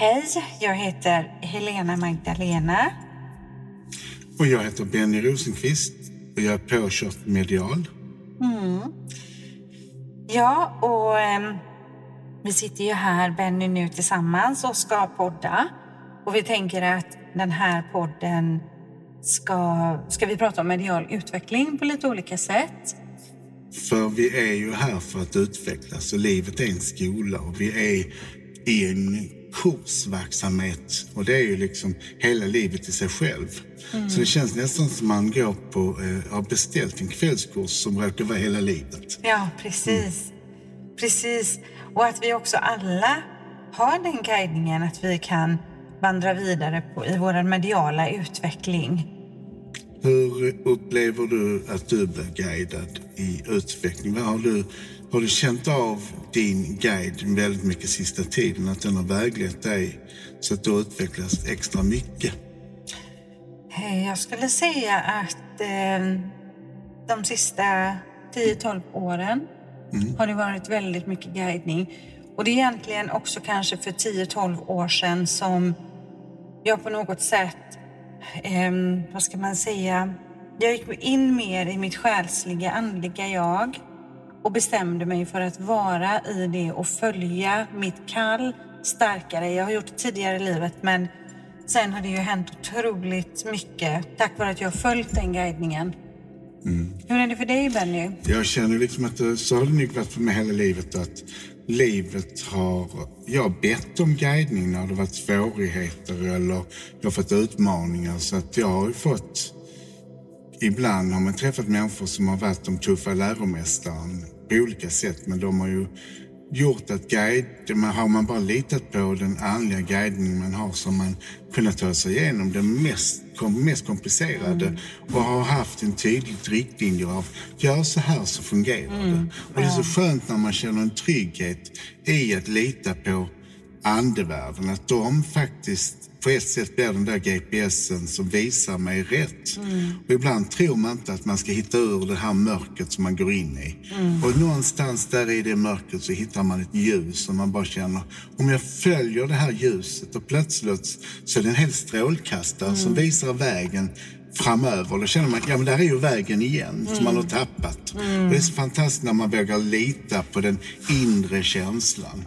Hej, jag heter Helena Magdalena. Och jag heter Benny Rosenqvist och jag är påkört medial. Ja, och ehm, vi sitter ju här, Benny, nu tillsammans och ska podda. Och vi tänker att den här podden ska, ska vi prata om medial utveckling på lite olika sätt. För vi är ju här för att utvecklas och livet är en skola och vi är i en kursverksamhet och det är ju liksom hela livet i sig själv. Så det känns nästan som man går på, eh, har beställt en kvällskurs som råkar vara hela livet. Ja, precis. Precis. Och att vi också alla har den guidningen att vi kan vandra vidare på, i vår mediala utveckling. Hur upplever du att du blir guidad i utveckling? Vad har, du, har du känt av din guide väldigt mycket sista tiden? Att den har väglett dig så att du utvecklas extra mycket? Jag skulle säga att eh, de sista 10-12 åren har det varit väldigt mycket guidning. Och det är egentligen också kanske för 10-12 år sedan som jag på något sätt, eh, vad ska man säga, jag gick in mer i mitt själsliga, andliga jag och bestämde mig för att vara i det och följa mitt kall starkare. Jag har gjort det tidigare i livet men sen har det ju hänt otroligt mycket tack vare att jag har följt den guidningen. Hur är det för dig Benny? Jag känner liksom att det, så har det nog varit för mig hela livet att livet har... Jag har bett om guidning när det varit svårigheter eller jag har fått utmaningar. Så att jag har fått... Ibland har man träffat människor som har varit de tuffa läromästaren på olika sätt. Men de har ju gjort att guide, har man bara litat på den andliga guidning man har så har man kunnat ta sig igenom det mest, mest komplicerade och har haft en tydlig riktlinje av gör så här så fungerar det. Och det är så skönt när man känner en trygghet i att lita på andevärlden. Att de faktiskt på ett sätt blir den där GPSen som visar mig rätt. Och ibland tror man inte att man ska hitta ur det här mörkret som man går in i. Och någonstans där i det mörkret så hittar man ett ljus som man bara känner, om jag följer det här ljuset och plötsligt så är det en hel strålkastare som visar vägen framöver. Då känner man, ja men där är ju vägen igen som man har tappat. Och det är så fantastiskt när man vågar lita på den inre känslan.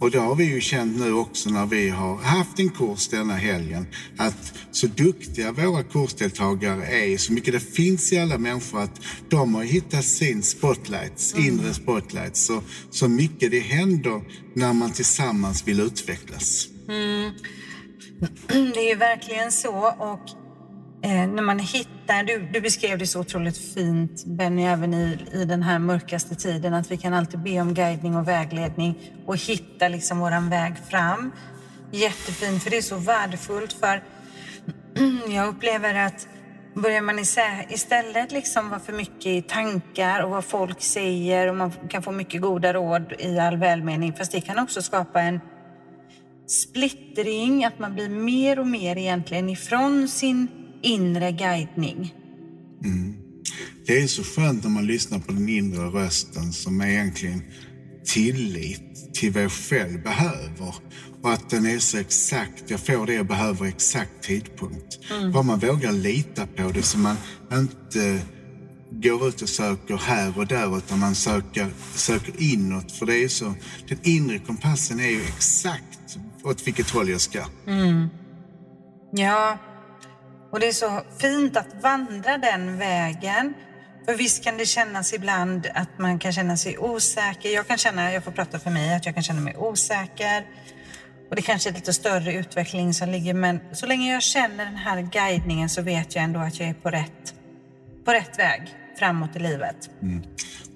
Och det har vi ju känt nu också när vi har haft en kurs denna helgen. Att så duktiga våra kursdeltagare är, så mycket det finns i alla människor att de har hittat sin spotlights, inre spotlights. Så, så mycket det händer när man tillsammans vill utvecklas. Det är ju verkligen så. Och Eh, när man hittar, du, du beskrev det så otroligt fint Benny, även i, i den här mörkaste tiden, att vi kan alltid be om guidning och vägledning och hitta liksom våran väg fram. Jättefint, för det är så värdefullt. För jag upplever att börjar man isä- istället liksom vara för mycket i tankar och vad folk säger och man kan få mycket goda råd i all välmening, fast det kan också skapa en splittring, att man blir mer och mer egentligen ifrån sin inre guidning. Det är så skönt när man lyssnar på den inre rösten som är egentligen tillit till vad jag själv behöver. Och att den är så exakt, jag får det jag behöver exakt tidpunkt. Bara man vågar lita på det så man inte går ut och söker här och där utan man söker, söker inåt. För det är så, den inre kompassen är ju exakt åt vilket håll jag ska. Ja, och det är så fint att vandra den vägen. För visst kan det kännas ibland att man kan känna sig osäker. Jag kan känna, jag får prata för mig, att jag kan känna mig osäker. Och det kanske är lite större utveckling som ligger, men så länge jag känner den här guidningen så vet jag ändå att jag är på rätt, på rätt väg framåt i livet.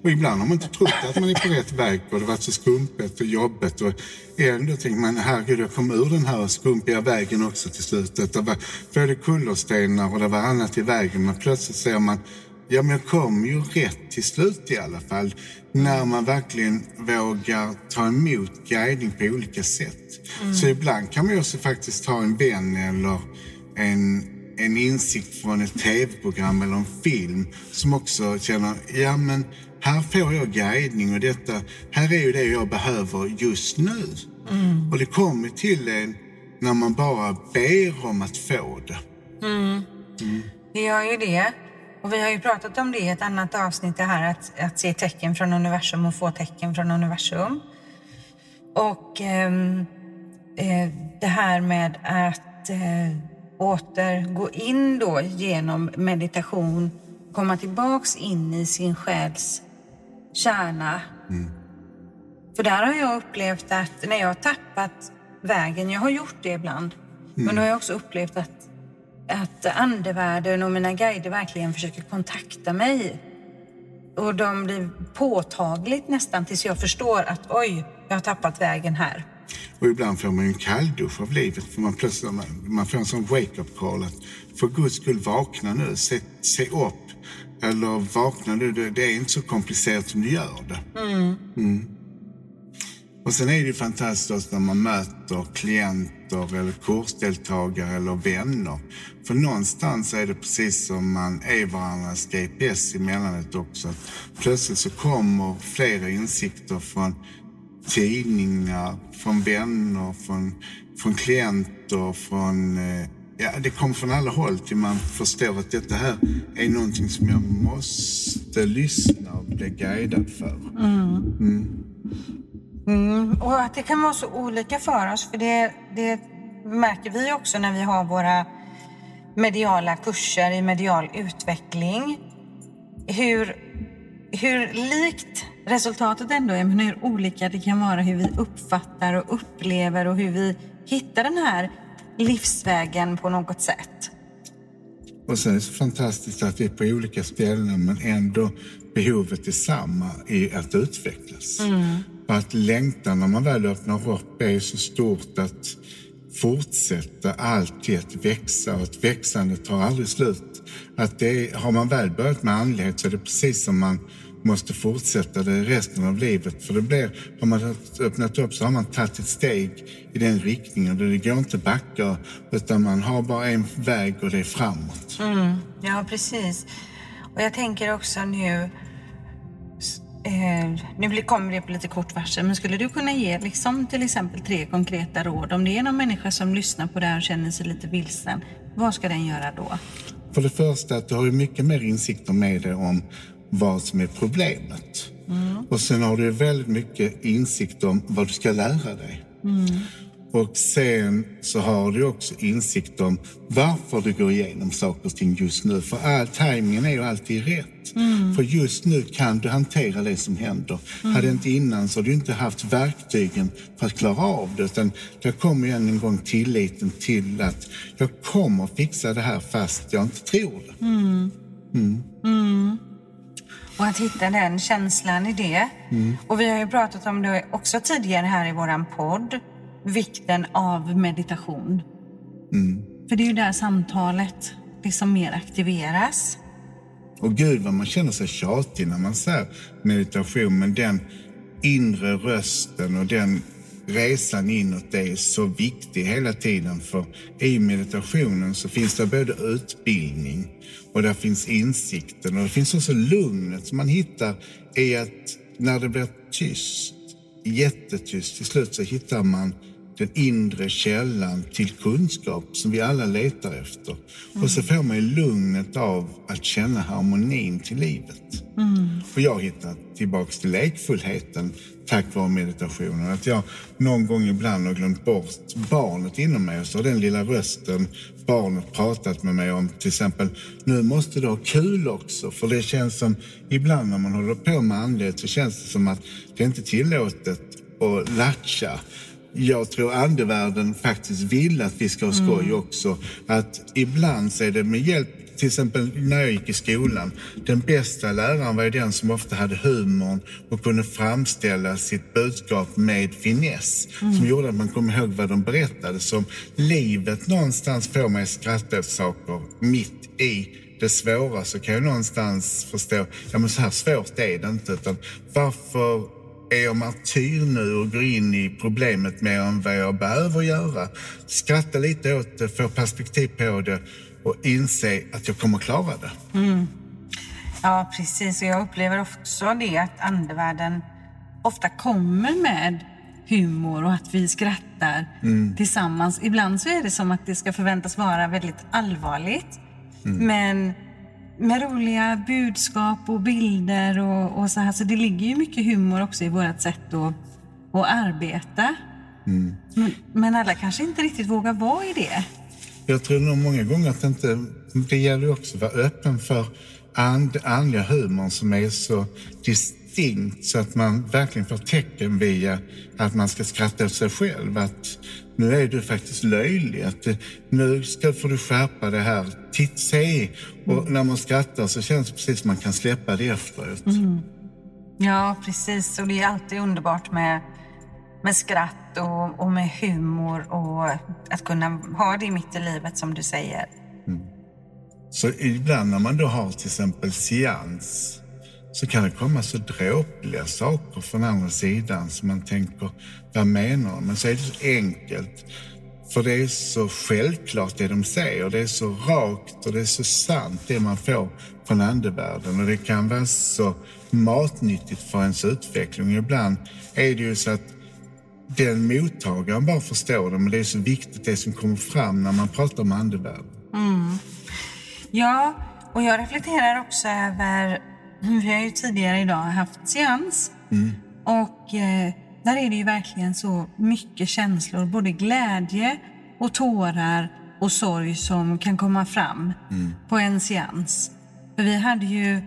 Och ibland har man inte trott att man är på rätt väg och det har varit så skumpigt och jobbigt. Och ändå tänker man, herregud, jag kom ur den här skumpiga vägen också till slutet. Det var både kullerstenar och det var annat i vägen. Men plötsligt ser man, ja men jag kom ju rätt till slut i alla fall. När man verkligen vågar ta emot guidning på olika sätt. Så ibland kan man ju också faktiskt ta en vän eller en en insikt från ett tv-program eller en film som också känner, ja men här får jag guidning och detta, här är ju det jag behöver just nu. Mm. Och det kommer till en när man bara ber om att få det. Mm. Mm. Det gör ju det. Och vi har ju pratat om det i ett annat avsnitt, det här att, att se tecken från universum och få tecken från universum. Och ehm, eh, det här med att eh, åter gå in då genom meditation, komma tillbaks in i sin själs kärna. Mm. För där har jag upplevt att när jag har tappat vägen, jag har gjort det ibland, mm. men då har jag också upplevt att, att andevärlden och mina guider verkligen försöker kontakta mig. Och de blir påtagligt nästan tills jag förstår att oj, jag har tappat vägen här. Och ibland får man ju en kalldusch av livet för man plötsligt man får en sån wake-up call att för guds skull vakna nu, se, se upp. Eller vakna nu, det, det är inte så komplicerat som du gör det. Mm. Mm. Och sen är det ju fantastiskt när man möter klienter eller kursdeltagare eller vänner. För någonstans är det precis som man är varandras GPS emellanåt också. Plötsligt så kommer flera insikter från tidningar, från vänner, från, från klienter, från... Eh, ja, det kommer från alla håll till man förstår att detta här är någonting som jag måste lyssna och bli guidad för. Mm. Mm. Mm, och att det kan vara så olika för oss, för det, det märker vi också när vi har våra mediala kurser i medial utveckling. Hur, hur likt resultatet ändå är, hur olika det kan vara hur vi uppfattar och upplever och hur vi hittar den här livsvägen på något sätt. Och sen är det så fantastiskt att vi är på olika ställen men ändå behovet är samma i att utvecklas. Mm. Och att längtan när man väl öppnar upp är så stort att fortsätta alltid att växa och att växandet tar aldrig slut. Att det, har man väl börjat med andlighet så är det precis som man måste fortsätta det resten av livet. För det blir, har man öppnat upp så har man tagit ett steg i den riktningen. Det går inte backa utan man har bara en väg och det är framåt. Mm, ja, precis. Och jag tänker också nu Eh, nu kommer det på lite kort varsel, men skulle du kunna ge liksom, till exempel tre konkreta råd? Om det är någon människa som lyssnar på det här och känner sig lite vilsen, vad ska den göra då? För det första, att du har ju mycket mer insikter med dig om vad som är problemet. Mm. Och sen har du väldigt mycket insikt om vad du ska lära dig. Mm. Och sen så har du också insikt om varför du går igenom saker och ting just nu. För all tajmingen är ju alltid rätt. Mm. För just nu kan du hantera det som händer. Mm. Hade inte innan så har du inte haft verktygen för att klara av det. Utan det kommer ju än en gång tilliten till att jag kommer fixa det här fast jag inte tror det. Mm. Och att hitta den känslan i det. Mm. Och vi har ju pratat om det också tidigare här i våran podd vikten av meditation. Mm. För det är ju där samtalet liksom mer aktiveras. Och gud vad man känner sig tjatig när man säger meditation, men den inre rösten och den resan inåt är så viktig hela tiden. För i meditationen så finns det både utbildning och där finns insikten och det finns också lugnet som man hittar i att när det blir tyst, jättetyst, till slut så hittar man den inre källan till kunskap som vi alla letar efter. Mm. Och så får man ju lugnet av att känna harmonin till livet. Mm. Och jag hittat tillbaks till lekfullheten tack vare meditationen. Att jag någon gång ibland har glömt bort barnet inom mig och så har den lilla rösten barnet pratat med mig om till exempel nu måste du ha kul också för det känns som ibland när man håller på med andlighet så känns det som att det är inte tillåtet att latcha jag tror andevärlden faktiskt vill att vi ska ha skoj mm. också. Att ibland så är det med hjälp, till exempel när jag gick i skolan, den bästa läraren var ju den som ofta hade humorn och kunde framställa sitt budskap med finess. Mm. Som gjorde att man kom ihåg vad de berättade. Som livet någonstans får mig att skratta åt saker mitt i det svåra så kan jag någonstans förstå, ja men så här svårt är det inte. Utan varför är jag martyr nu och går in i problemet mer än vad jag behöver göra. Skratta lite åt det, få perspektiv på det och inse att jag kommer klara det. Mm. Ja, precis. Och jag upplever också det att andevärlden ofta kommer med humor och att vi skrattar mm. tillsammans. Ibland så är det som att det ska förväntas vara väldigt allvarligt. Mm. Men med roliga budskap och bilder och, och, så här. Så det ligger ju mycket humor också i vårt sätt att, att arbeta. Mm. Men, men, alla kanske inte riktigt vågar vara i det. Jag tror nog många gånger att det inte... Det gäller också att vara öppen för and, andliga humorn som är så distinkt så att man verkligen får tecken via att man ska skratta åt sig själv. Att nu är du faktiskt löjlig. Att nu ska, får du skärpa det här. Titt, se! Och mm. när man skrattar så känns det precis som man kan släppa det efteråt. Mm. Ja, precis. Och det är alltid underbart med, med skratt och, och med humor och att kunna ha det mitt i livet som du säger. Mm. Så ibland när man då har till exempel seans så kan det komma så dråpliga saker från andra sidan som man tänker, vad menar de? Men så är det så enkelt. För det är så självklart det de säger. Det är så rakt och det är så sant det man får från andevärlden. Och det kan vara så matnyttigt för ens utveckling. Ibland är det ju så att den mottagaren bara förstår det, men det är så viktigt det som kommer fram när man pratar om andevärlden. Mm. Ja, och jag reflekterar också över vi har ju tidigare idag haft seans. Mm. Och eh, där är det ju verkligen så mycket känslor, både glädje och tårar och sorg som kan komma fram mm. på en seans. För vi hade ju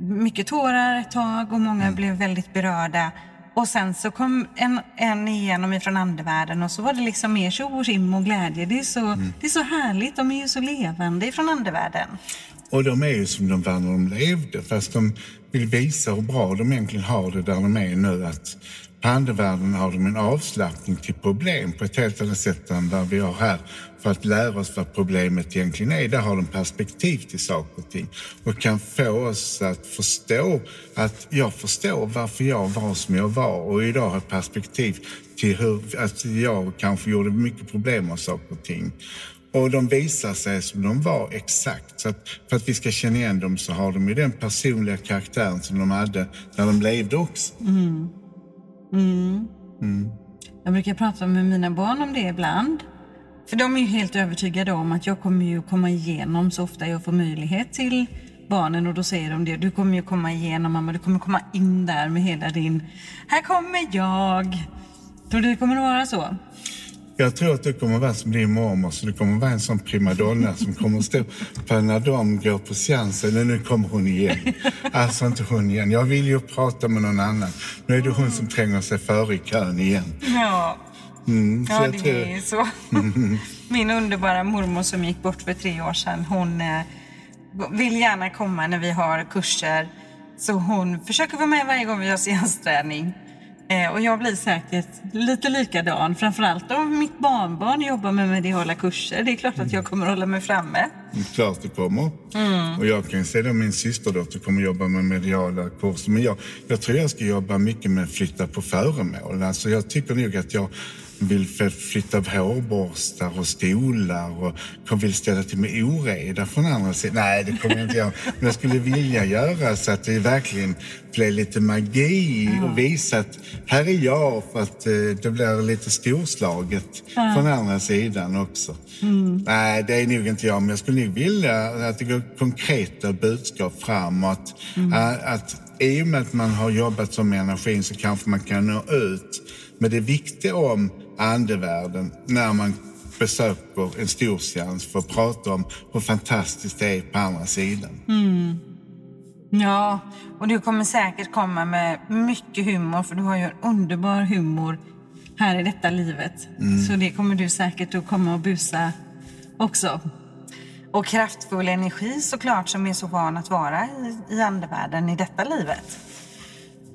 mycket tårar ett tag och många mm. blev väldigt berörda. Och sen så kom en, en igenom ifrån andevärlden och så var det liksom mer tjo och och glädje. Det är, så, mm. det är så härligt, de är ju så levande ifrån andevärlden. Och de är ju som de var när de levde, fast de vill visa hur bra de egentligen har det där de är nu. Att pandevärlden har de en avslappning till problem på ett helt annat sätt än vad vi har här. För att lära oss vad problemet egentligen är. Där har de perspektiv till saker och ting. Och kan få oss att förstå att jag förstår varför jag var som jag var. Och idag har perspektiv till hur att jag kanske gjorde mycket problem av saker och ting. Och de visar sig som de var exakt. Så att för att vi ska känna igen dem så har de ju den personliga karaktären som de hade när de levde också. Mm. Mm. Mm. Jag brukar prata med mina barn om det ibland. För de är ju helt övertygade om att jag kommer ju komma igenom så ofta jag får möjlighet till barnen och då säger de det. Du kommer ju komma igenom mamma, du kommer komma in där med hela din... Här kommer jag! Tror du det kommer att vara så? Jag tror att du kommer vara som din mormor, så du kommer vara en sån primadonna som kommer stå på när de går på seansen. Nu kommer hon igen. Alltså inte hon igen. Jag vill ju prata med någon annan. Nu är det hon som tränger sig före i kön igen. Ja, mm, ja det tror... är så. Min underbara mormor som gick bort för tre år sedan, hon eh, vill gärna komma när vi har kurser. Så hon försöker vara med varje gång vi har seansträning. Eh, och jag blir säkert lite likadan. Framförallt om mitt barnbarn jobbar med mediala kurser. Det är klart att jag kommer att hålla mig framme. Mm, klart det kommer. Mm. Och jag kan se att min systerdotter kommer jobba med mediala kurser. Men jag, jag tror jag ska jobba mycket med att flytta på föremål. Alltså jag tycker nog att jag vill flytta hårborstar och stolar och vill ställa till med oreda från andra sidan. Nej, det kommer jag inte göra. Men jag skulle vilja göra så att det verkligen blir lite magi och visa att här är jag för att eh, det blir lite storslaget ja. från andra sidan också. Mm. Nej, det är nog inte jag, men jag skulle nog vilja att det går konkreta budskap framåt. Mm. Att, att i och med att man har jobbat som energin så kanske man kan nå ut med det viktiga om andevärlden när man besöker en stor seans för att prata om hur fantastiskt det är på andra sidan. Mm. Ja, och du kommer säkert komma med mycket humor för du har ju en underbar humor här i detta livet. Mm. Så det kommer du säkert att komma och busa också. Och kraftfull energi såklart som är så van att vara i, i andevärlden i detta livet.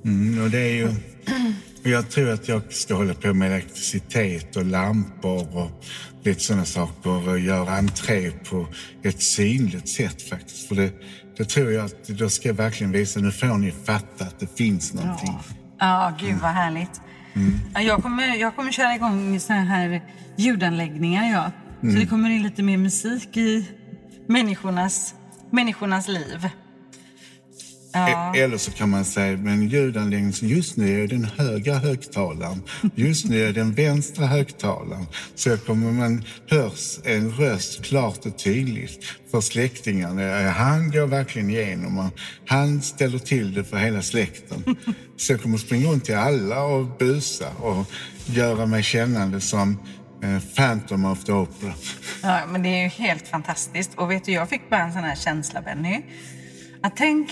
Mm, och det är ju jag tror att jag ska hålla på med elektricitet och lampor och lite sådana saker och göra entré på ett synligt sätt faktiskt. För det, det tror jag att då ska jag verkligen visa, nu får ni fatta att det finns någonting. Ja, ja gud vad härligt. Mm. Jag, kommer, jag kommer köra igång sådana här ljudanläggningar, ja. Mm. Så det kommer in lite mer musik i människornas, människornas liv. Ja. E- eller så kan man säga, men ljudanläggningen, just nu är den högra högtalaren, just nu är den vänstra högtalaren. Så kommer man hörs en röst klart och tydligt för släktingarna. Han går verkligen igenom han ställer till det för hela släkten. Så jag kommer springa runt till alla och busa och göra mig kännande som eh, Phantom of the Opera. Ja, men det är ju helt fantastiskt. Och vet du, jag fick bara en sån här känsla, Benny. Att tänk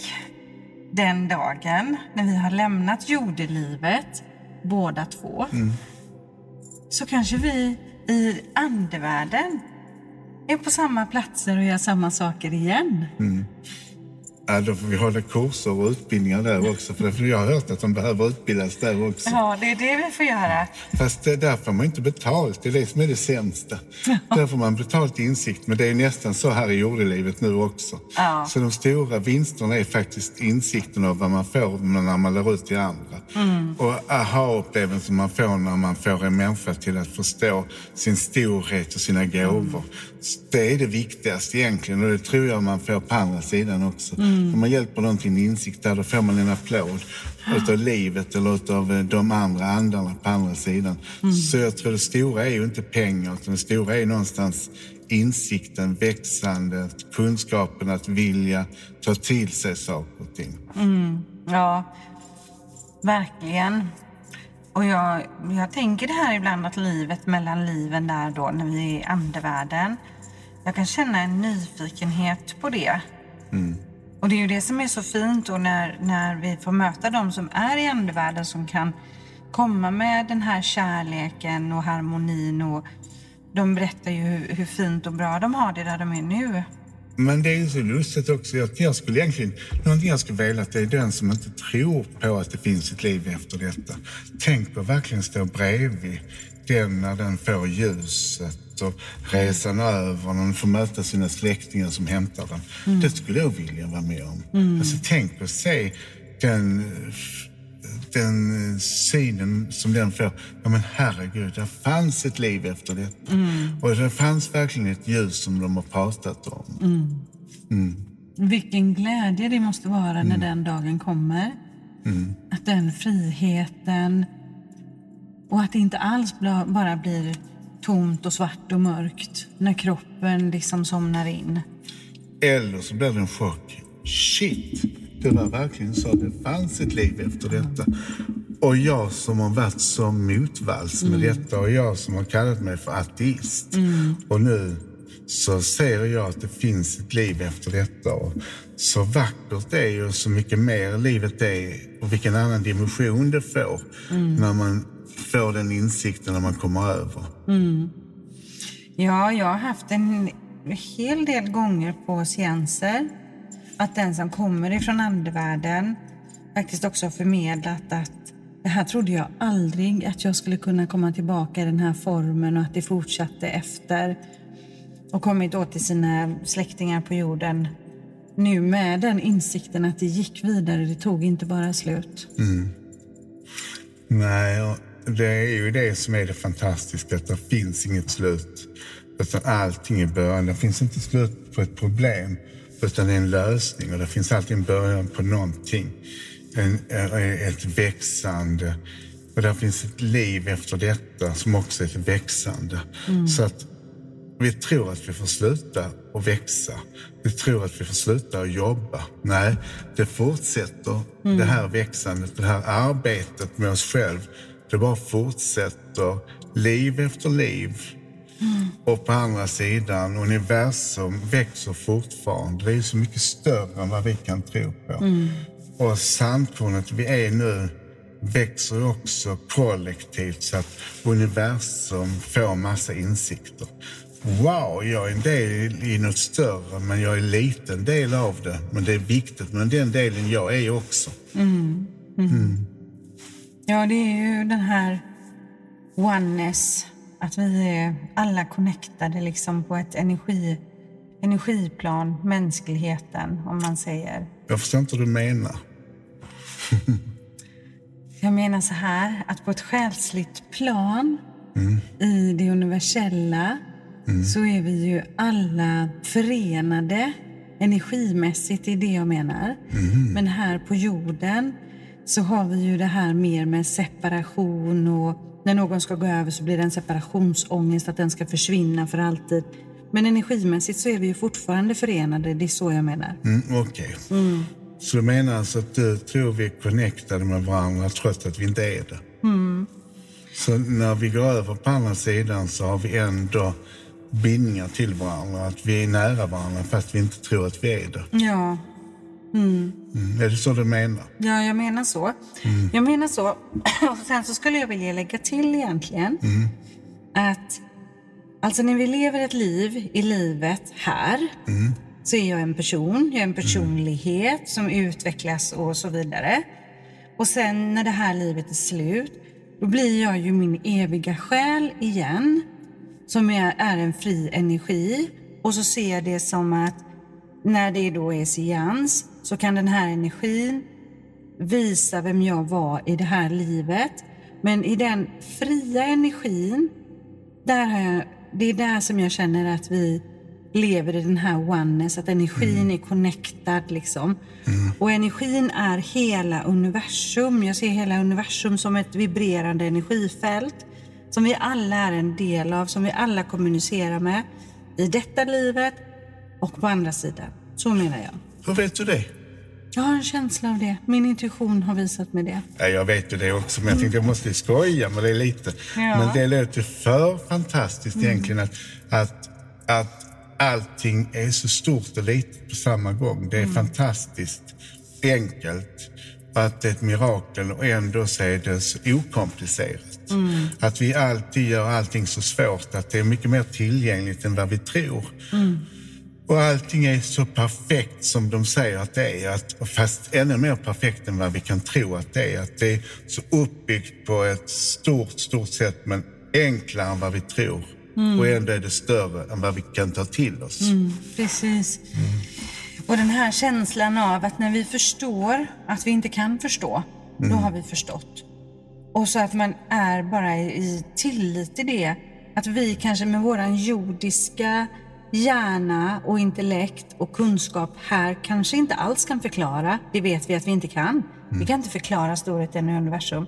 den dagen när vi har lämnat jordelivet, båda två, mm. så kanske vi i andevärlden är på samma platser och gör samma saker igen. Mm. Ja, då får vi hålla kurser och utbildningar där också. För jag har hört att de behöver utbildas där också. Ja, det är det vi får göra. Fast där får man inte betalt. Det är det som är det sämsta. Där får man betalt insikt. Men det är nästan så här i jordelivet nu också. Ja. Så de stora vinsterna är faktiskt insikten av vad man får när man lär ut till andra. Mm. Och aha-upplevelsen man får när man får en människa till att förstå sin storhet och sina gåvor. Mm. Det är det viktigaste egentligen och det tror jag man får på andra sidan också. Mm. Om man hjälper någon till en insikt där, då får man en applåd utav livet eller utav eh, de andra andarna på andra sidan. Mm. Så jag tror det stora är ju inte pengar, utan det stora är någonstans insikten, växandet, kunskapen att vilja ta till sig saker och ting. Mm. Ja, verkligen. Och jag, jag tänker det här ibland att livet mellan liven där då när vi är i andevärlden. Jag kan känna en nyfikenhet på det. Mm. Och det är ju det som är så fint då när, när vi får möta de som är i andevärlden som kan komma med den här kärleken och harmonin och de berättar ju hur, hur fint och bra de har det där de är nu. Men det är ju så lustigt också. Jag, jag skulle egentligen, någonting jag skulle vilja att det är den som inte tror på att det finns ett liv efter detta. Tänk på verkligen stå bredvid den när den får ljuset och resan över när den får möta sina släktingar som hämtar den. Mm. Det skulle jag vilja vara med om. Mm. Alltså tänk att se den den synen som den får. Ja men herregud, det fanns ett liv efter detta. Mm. Och det fanns verkligen ett ljus som de har pratat om. Mm. Mm. Vilken glädje det måste vara när mm. den dagen kommer. Mm. Att den friheten och att det inte alls bara blir tomt och svart och mörkt när kroppen liksom somnar in. Eller så blir det en chock. Shit, det var verkligen så. Det fanns ett liv efter detta. Och jag som har varit så motvalls med mm. detta och jag som har kallat mig för ateist. Mm. Och nu så ser jag att det finns ett liv efter detta. Och så vackert det är och så mycket mer livet är och vilken annan dimension det får mm. när man får den insikten när man kommer över. Mm. Ja, jag har haft en hel del gånger på seanser att den som kommer ifrån andevärlden faktiskt också har förmedlat att det här trodde jag aldrig att jag skulle kunna komma tillbaka i den här formen och att det fortsatte efter. Och kommit då till sina släktingar på jorden nu med den insikten att det gick vidare, det tog inte bara slut. Mm. Nej, det är ju det som är det fantastiska, att det finns inget slut. Utan allting är början. Det finns inte slut på ett problem. Utan det är en lösning och det finns alltid en början på någonting. En, ett växande. Och där finns ett liv efter detta som också är ett växande. Mm. Så att vi tror att vi får sluta att växa. Vi tror att vi får sluta att jobba. Nej, det fortsätter. Mm. Det här växandet, det här arbetet med oss själva. Det bara fortsätter. Liv efter liv Mm. Och på andra sidan, universum växer fortfarande. Det är så mycket större än vad vi kan tro på. Mm. Och sandkornet vi är nu växer också kollektivt så att universum får massa insikter. Wow, jag är en del i något större, men jag är en liten del av det. Men det är viktigt, men den delen jag är också. Mm. Mm. Ja, det är ju den här oneness att vi är alla connectade liksom på ett energi, energiplan, mänskligheten, om man säger. Jag förstår inte vad du menar. Jag menar så här, att på ett själsligt plan mm. i det universella mm. så är vi ju alla förenade energimässigt, det är det jag menar. Men här på jorden så har vi ju det här mer med separation och när någon ska gå över så blir det en separationsångest att den ska försvinna för alltid. Men energimässigt så är vi ju fortfarande förenade, det är så jag menar. Mm, Okej. Så du menar alltså att du tror vi är connectade med varandra trots att vi inte är det? Så när vi går över på andra sidan så har vi ändå bindningar till varandra, att vi är nära varandra fast vi inte tror att vi är det. Ja, Mm. Är det så du menar? Ja, jag menar så. Jag menar så. Och sen så skulle jag vilja lägga till egentligen att alltså när vi lever ett liv i livet här så är jag en person, jag är en personlighet som utvecklas och så vidare. Och sen när det här livet är slut, då blir jag ju min eviga själ igen som är, är en fri energi. Och så ser jag det som att när det då är seans så kan den här energin visa vem jag var i det här livet. Men i den fria energin, där har jag, det är där som jag känner att vi lever i den här oneness, att energin är connectad liksom. Och energin är hela universum. Jag ser hela universum som ett vibrerande energifält som vi alla är en del av, som vi alla kommunicerar med i detta livet och på andra sidan. Så menar jag. Hur vet du det? Jag har en känsla av det. Min intuition har visat mig det. Ja, jag vet ju det också, men jag tänkte jag måste skoja med det lite. Ja. Men det låter för fantastiskt egentligen att, att, att allting är så stort och litet på samma gång. Det är fantastiskt enkelt att det är ett mirakel och ändå så är det så okomplicerat. Att vi alltid gör allting så svårt att det är mycket mer tillgängligt än vad vi tror. Och allting är så perfekt som de säger att det är, att, fast ännu mer perfekt än vad vi kan tro att det är. Att det är så uppbyggt på ett stort, stort sätt men enklare än vad vi tror. Och ändå är det större än vad vi kan ta till oss. Precis. Och den här känslan av att när vi förstår att vi inte kan förstå, då har vi förstått. Och så att man är bara i, i tillit till det. Att vi kanske med våran jordiska hjärna och intellekt och kunskap här kanske inte alls kan förklara. Det vet vi att vi inte kan. Vi kan inte förklara storheten i universum.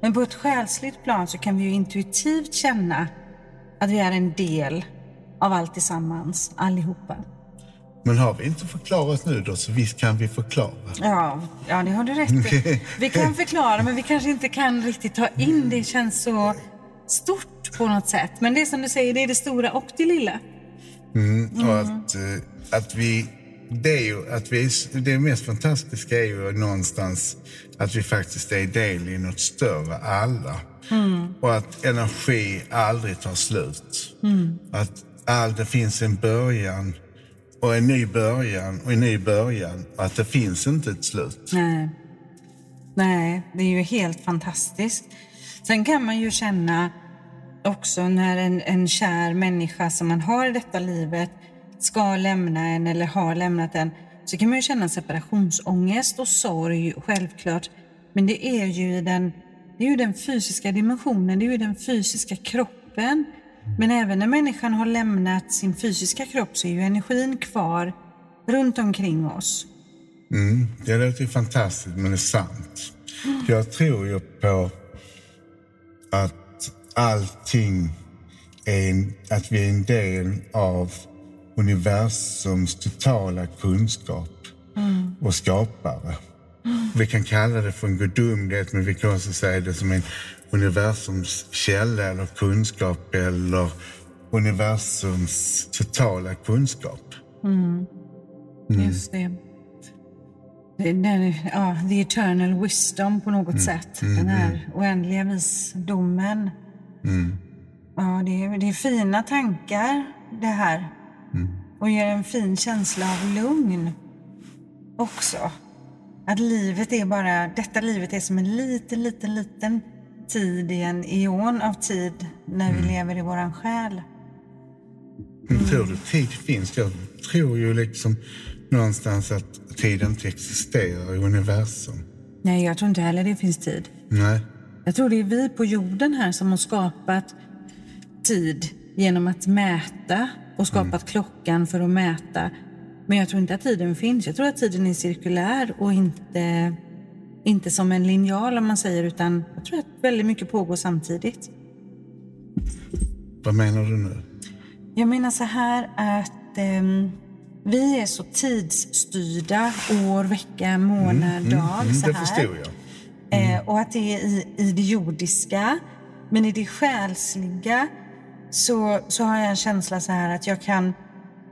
Men på ett själsligt plan så kan vi ju intuitivt känna att vi är en del av allt tillsammans, allihopa. Men har vi inte förklarat nu då, så visst kan vi förklara. Ja, ja det har du rätt i. Vi kan förklara, men vi kanske inte kan riktigt ta in. Det känns så stort på något sätt. Men det är som du säger, det är det stora och det lilla. Och att, eh, att vi... Det, är ju, att vi, det mest fantastiska är ju någonstans att vi faktiskt är del i något större, alla. Och att energi aldrig tar slut. Att all, det finns en början och en ny början och en ny början. Och att det finns inte ett slut. Nej. Nej, det är ju helt fantastiskt. Sen kan man ju känna också när en, en kär människa som man har i detta livet ska lämna en eller har lämnat en så kan man ju känna separationsångest och sorg, självklart. Men det är ju i den, det är ju den fysiska dimensionen, det är ju den fysiska kroppen. Men även när människan har lämnat sin fysiska kropp så är ju energin kvar runt omkring oss. Mm, det låter fantastiskt, men det är sant. Jag tror ju på att allting är en, att vi är en del av universums totala kunskap och skapare. Vi kan kalla det för en gudomlighet, men vi kan också säga det som en universums källa eller kunskap eller universums totala kunskap. Just det. Det- Den, ja, the eternal wisdom på något sätt. Den här oändliga visdomen. Ja, det är, det är fina tankar det här. Och ger en fin känsla av lugn också. Att livet är bara, detta livet är som en liten, liten, liten tid i en eon av tid när vi lever i våran själ. Men tror du tid finns? Jag tror ju liksom någonstans att tid inte existerar i universum. Nej, jag tror inte heller det finns tid. Nej. Jag tror det är vi på jorden här som har skapat tid genom att mäta och skapat klockan för att mäta. Men jag tror inte att tiden finns. Jag tror att tiden är cirkulär och inte, inte som en linjal om man säger, utan jag tror att väldigt mycket pågår samtidigt. Vad menar du nu? Jag menar så här att eh, vi är så tidsstyrda, år, vecka, månad, mm, dag. Mm, så det här. förstår jag. Mm. Eh, och att det är i, i det jordiska. Men i det själsliga så, så har jag en känsla så här att jag kan,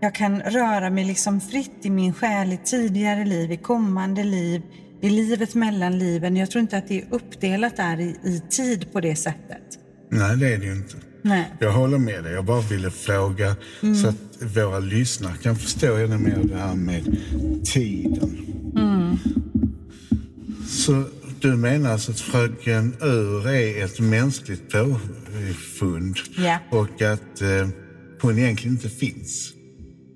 jag kan röra mig liksom fritt i min själ i tidigare liv, i kommande liv, i livet mellan liven. Jag tror inte att det är uppdelat där i, i tid på det sättet. Nej, det är det ju inte. Nej. Jag håller med dig. Jag bara ville fråga mm. så att våra lyssnare kan förstå ännu mer det här med tiden. Mm. Så du menar alltså att Fröken Ur är ett mänskligt påfund ja. och att eh, hon egentligen inte finns?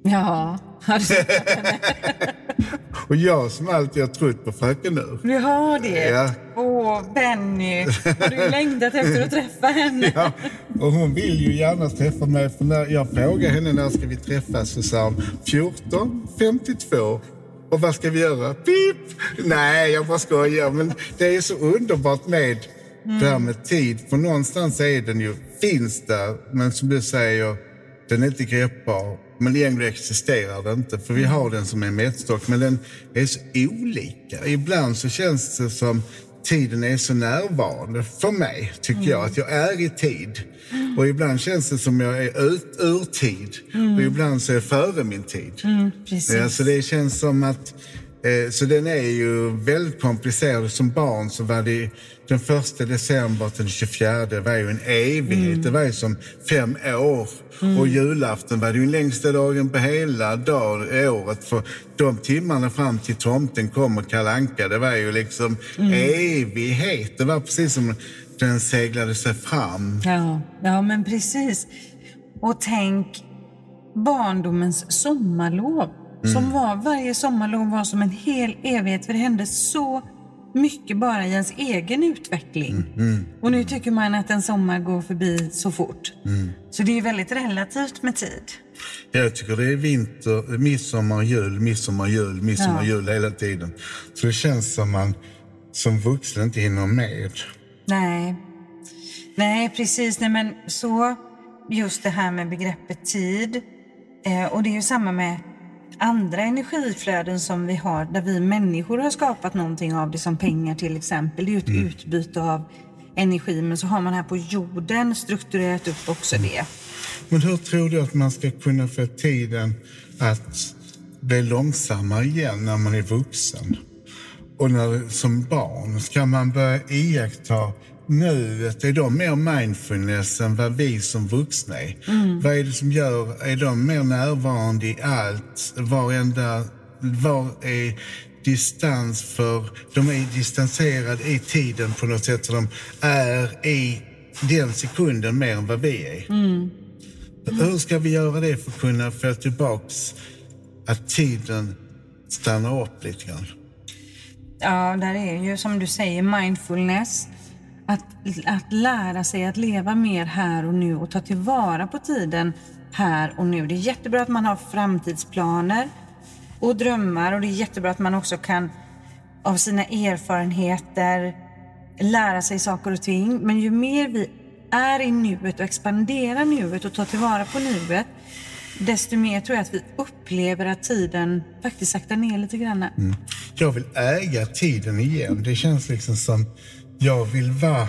Ja, sett Och jag som alltid har trott på Fröken Ur. Du har det? Ja. Åh, Benny. Har du längtat efter att träffa henne? Ja, och hon vill ju gärna träffa mig. För när jag frågade henne när ska vi träffas så sa hon 14.52. Och vad ska vi göra? Pip! Nej, jag bara skojar. Men det är så underbart med mm. det här med tid. För någonstans är den ju, finns där. Men som du säger, den är inte greppbar. Men egentligen existerar den inte. För vi har den som en mätstock. Men den är så olika. Ibland så känns det som tiden är så närvarande för mig, tycker mm. jag. Att jag är i tid. Mm. Och ibland känns det som jag är ut, ur tid. Mm. Och ibland så är jag före min tid. Mm. Ja, så det känns som att... Eh, så den är ju väldigt komplicerad. Som barn så var det den första december till den 24 var ju en evighet. Mm. Det var ju som fem år. Mm. Och julafton var ju den längsta dagen på hela dag, året. För de timmarna fram till tomten kom och kalanka, det var ju liksom mm. evighet. Det var precis som den seglade sig fram. Ja, ja men precis. Och tänk barndomens sommarlov. Som mm. var, varje sommarlov var som en hel evighet för det hände så mycket bara i ens egen utveckling. Mm, mm, och nu tycker man att en sommar går förbi så fort. Mm. Så det är väldigt relativt med tid. Jag tycker det är vinter, midsommar, jul, midsommar, jul, midsommar, ja. jul hela tiden. Så det känns som man som vuxen inte hinner med. Nej, Nej precis. Nej, men så just det här med begreppet tid. Eh, och det är ju samma med andra energiflöden som vi har där vi människor har skapat någonting av det som pengar till exempel. Det är ju ett mm. utbyte av energi men så har man här på jorden strukturerat upp också det. Men hur tror du att man ska kunna få tiden att bli långsammare igen när man är vuxen? Och när, som barn, ska man börja iaktta nuet, är de mer mindfulness än vad vi som vuxna är? Mm. Vad är det som gör, är de mer närvarande i allt, varenda, var är distans för, de är distanserade i tiden på något sätt, så de är i den sekunden mer än vad vi är. Mm. Hur ska vi göra det för att kunna få tillbaks att tiden stannar upp lite grann? Ja, där är ju som du säger mindfulness. Att, att lära sig att leva mer här och nu och ta tillvara på tiden här och nu. Det är jättebra att man har framtidsplaner och drömmar och det är jättebra att man också kan av sina erfarenheter lära sig saker och ting. Men ju mer vi är i nuet och expanderar nuet och tar tillvara på nuet desto mer tror jag att vi upplever att tiden faktiskt saktar ner lite grann. Mm. Jag vill äga tiden igen. Det känns liksom som jag vill vara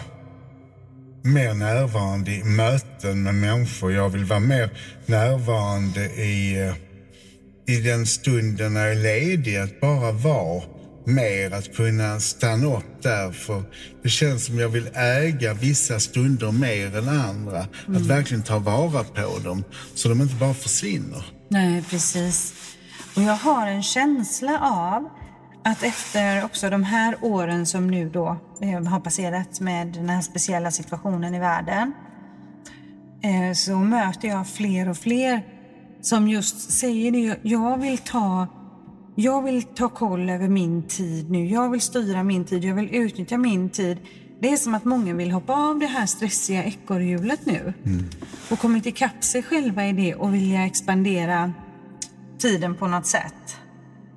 mer närvarande i möten med människor. Jag vill vara mer närvarande i, eh, i den stunden när jag är ledig. Att bara vara mer, att kunna stanna upp där. För det känns som jag vill äga vissa stunder mer än andra. Mm. Att verkligen ta vara på dem så de inte bara försvinner. Nej, precis. Och jag har en känsla av att efter också de här åren som nu då eh, har passerat med den här speciella situationen i världen eh, så möter jag fler och fler som just säger det. Jag vill ta jag vill ta koll över min tid nu. Jag vill styra min tid. Jag vill utnyttja min tid. Det är som att många vill hoppa av det här stressiga ekorrhjulet nu mm. och kommit ikapp sig själva i det och vilja expandera tiden på något sätt.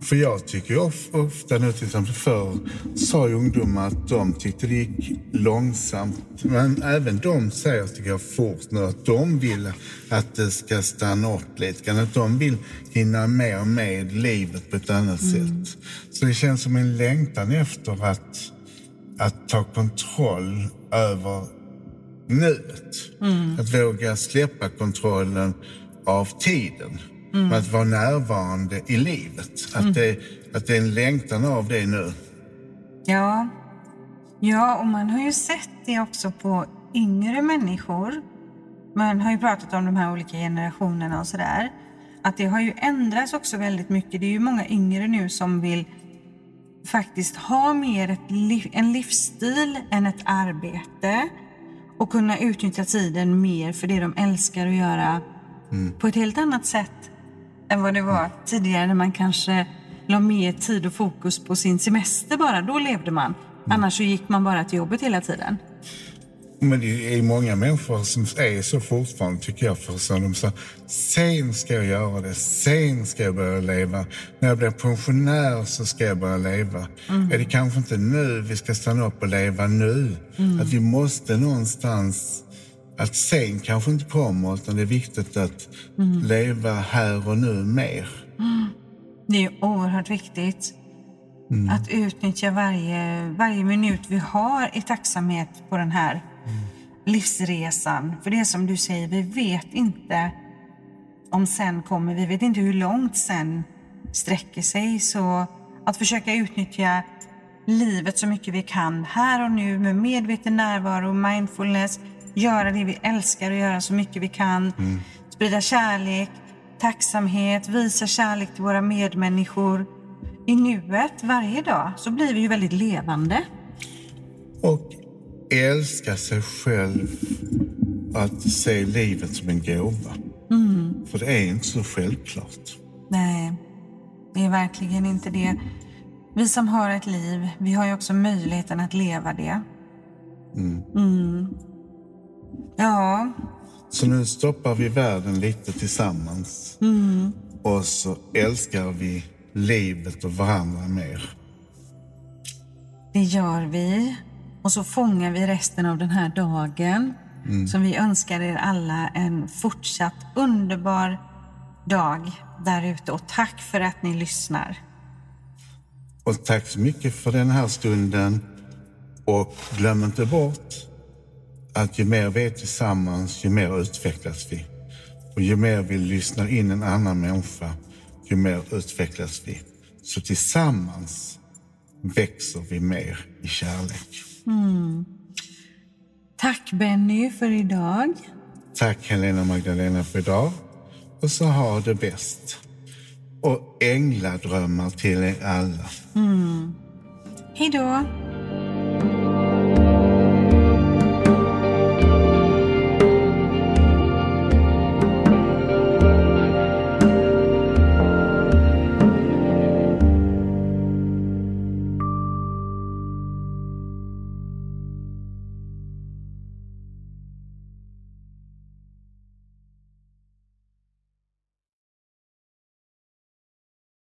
För jag tycker ofta nu till exempel förr sa ungdomar att de tyckte det gick långsamt. Men även de säger tycker jag fort nu att de vill att det ska stanna upp lite Att de vill hinna med och med livet på ett annat mm. sätt. Så det känns som en längtan efter att, att ta kontroll över nuet. Mm. Att våga släppa kontrollen av tiden. Mm. Att vara närvarande i livet. Att, mm. det, att det är en längtan av det nu. Ja. ja, och man har ju sett det också på yngre människor. Man har ju pratat om de här olika generationerna och sådär. Att det har ju ändrats också väldigt mycket. Det är ju många yngre nu som vill faktiskt ha mer ett liv, en livsstil än ett arbete och kunna utnyttja tiden mer för det de älskar att göra mm. på ett helt annat sätt än vad det var tidigare när man kanske la mer tid och fokus på sin semester bara. Då levde man. Annars så gick man bara till jobbet hela tiden. Men det är många människor som är så fortfarande, tycker jag. För så de säger, sen ska jag göra det, sen ska jag börja leva. När jag blir pensionär så ska jag börja leva. Mm. Är det kanske inte nu vi ska stanna upp och leva nu? Mm. Att vi måste någonstans att sen kanske inte kommer, utan det är viktigt att mm. leva här och nu mer. Mm. Det är oerhört viktigt. Mm. Att utnyttja varje, varje minut vi har i tacksamhet på den här mm. livsresan. För det är som du säger, vi vet inte om sen kommer. Vi vet inte hur långt sen sträcker sig. Så att försöka utnyttja livet så mycket vi kan här och nu med medveten närvaro, mindfulness, göra det vi älskar och göra så mycket vi kan. Mm. Sprida kärlek, tacksamhet, visa kärlek till våra medmänniskor. I nuet, varje dag, så blir vi ju väldigt levande. Och älska sig själv att se livet som en gåva. Mm. För det är inte så självklart. Nej, det är verkligen inte det. Vi som har ett liv, vi har ju också möjligheten att leva det. Mm. Mm. Ja. Så nu stoppar vi världen lite tillsammans. Mm. Och så älskar vi livet och varandra mer. Det gör vi. Och så fångar vi resten av den här dagen. Mm. Så vi önskar er alla en fortsatt underbar dag där ute. Och tack för att ni lyssnar. Och tack så mycket för den här stunden. Och glöm inte bort att ju mer vi är tillsammans, ju mer utvecklas vi. Och ju mer vi lyssnar in en annan människa, ju mer utvecklas vi. Så tillsammans växer vi mer i kärlek. Mm. Tack Benny för idag. Tack Helena Magdalena för idag. Och så ha det bäst. Och ängladrömmar till er alla. Mm. Hej då.